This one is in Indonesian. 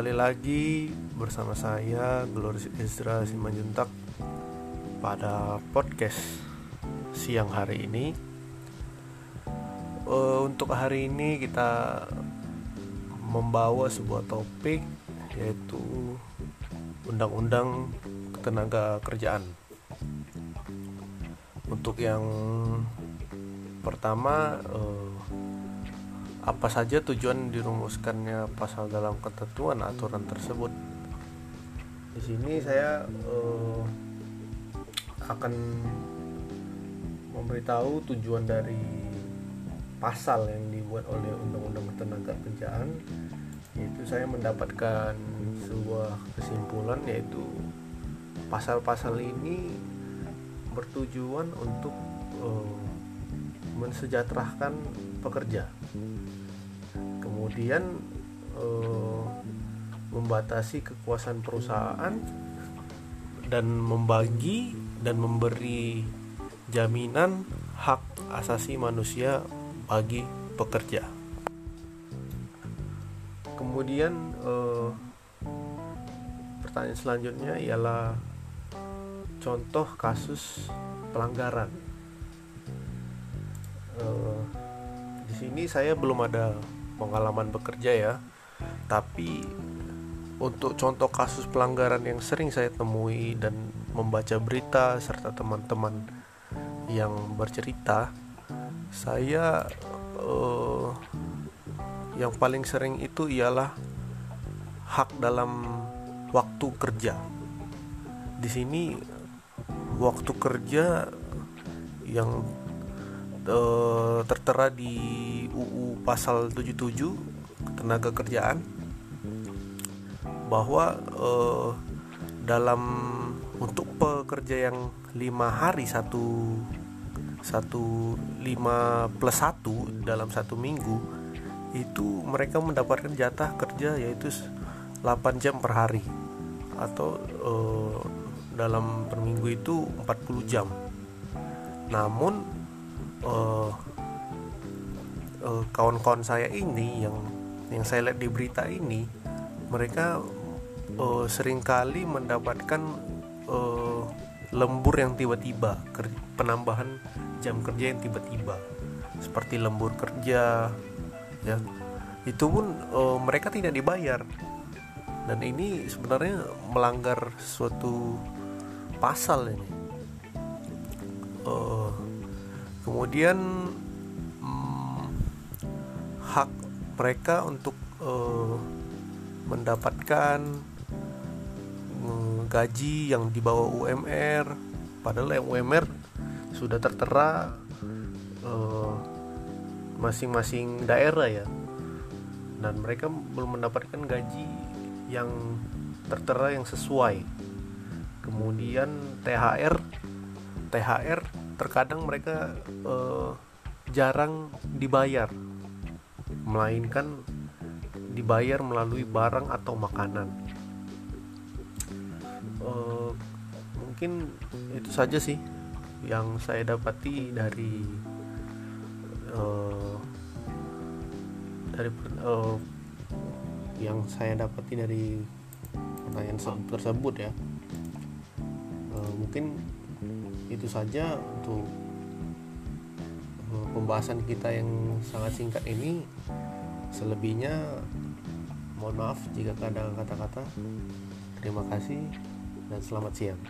kembali lagi bersama saya Gloris Ezra Simanjuntak pada podcast siang hari ini. Uh, untuk hari ini kita membawa sebuah topik yaitu undang-undang ketenaga kerjaan. Untuk yang pertama uh, apa saja tujuan dirumuskannya pasal dalam ketentuan aturan tersebut. Di sini saya uh, akan memberitahu tujuan dari pasal yang dibuat oleh Undang-Undang Ketenaga Kerjaan yaitu saya mendapatkan sebuah kesimpulan yaitu pasal-pasal ini bertujuan untuk uh, mensejahterakan pekerja kemudian eh, membatasi kekuasaan perusahaan dan membagi dan memberi jaminan hak asasi manusia bagi pekerja. Kemudian eh, pertanyaan selanjutnya ialah contoh kasus pelanggaran. Eh, di sini saya belum ada pengalaman bekerja ya. Tapi untuk contoh kasus pelanggaran yang sering saya temui dan membaca berita serta teman-teman yang bercerita saya uh, yang paling sering itu ialah hak dalam waktu kerja. Di sini waktu kerja yang uh, tertera di UU pasal 77 tenaga kerjaan bahwa uh, dalam untuk pekerja yang lima hari satu satu lima plus satu dalam satu minggu itu mereka mendapatkan jatah kerja yaitu 8 jam per hari atau uh, dalam per minggu itu 40 jam. Namun uh, uh, kawan-kawan saya ini yang yang saya lihat di berita ini mereka uh, sering kali mendapatkan uh, lembur yang tiba-tiba penambahan jam kerja yang tiba-tiba seperti lembur kerja ya. Itu pun uh, mereka tidak dibayar. Dan ini sebenarnya melanggar suatu pasal ini. Uh, kemudian hmm, hak mereka untuk uh, mendapatkan um, gaji yang di bawah UMR padahal yang UMR sudah tertera masing masing-masing daerah ya. Dan mereka belum mendapatkan gaji yang tertera yang sesuai. Kemudian THR THR terkadang mereka uh, jarang dibayar. Melainkan dibayar melalui barang atau makanan. Uh, mungkin itu saja sih yang saya dapati dari uh, dari uh, yang saya dapati dari pertanyaan tersebut ya. Uh, mungkin itu saja untuk eh, pembahasan kita yang sangat singkat ini. Selebihnya mohon maaf jika ada kata-kata. Terima kasih dan selamat siang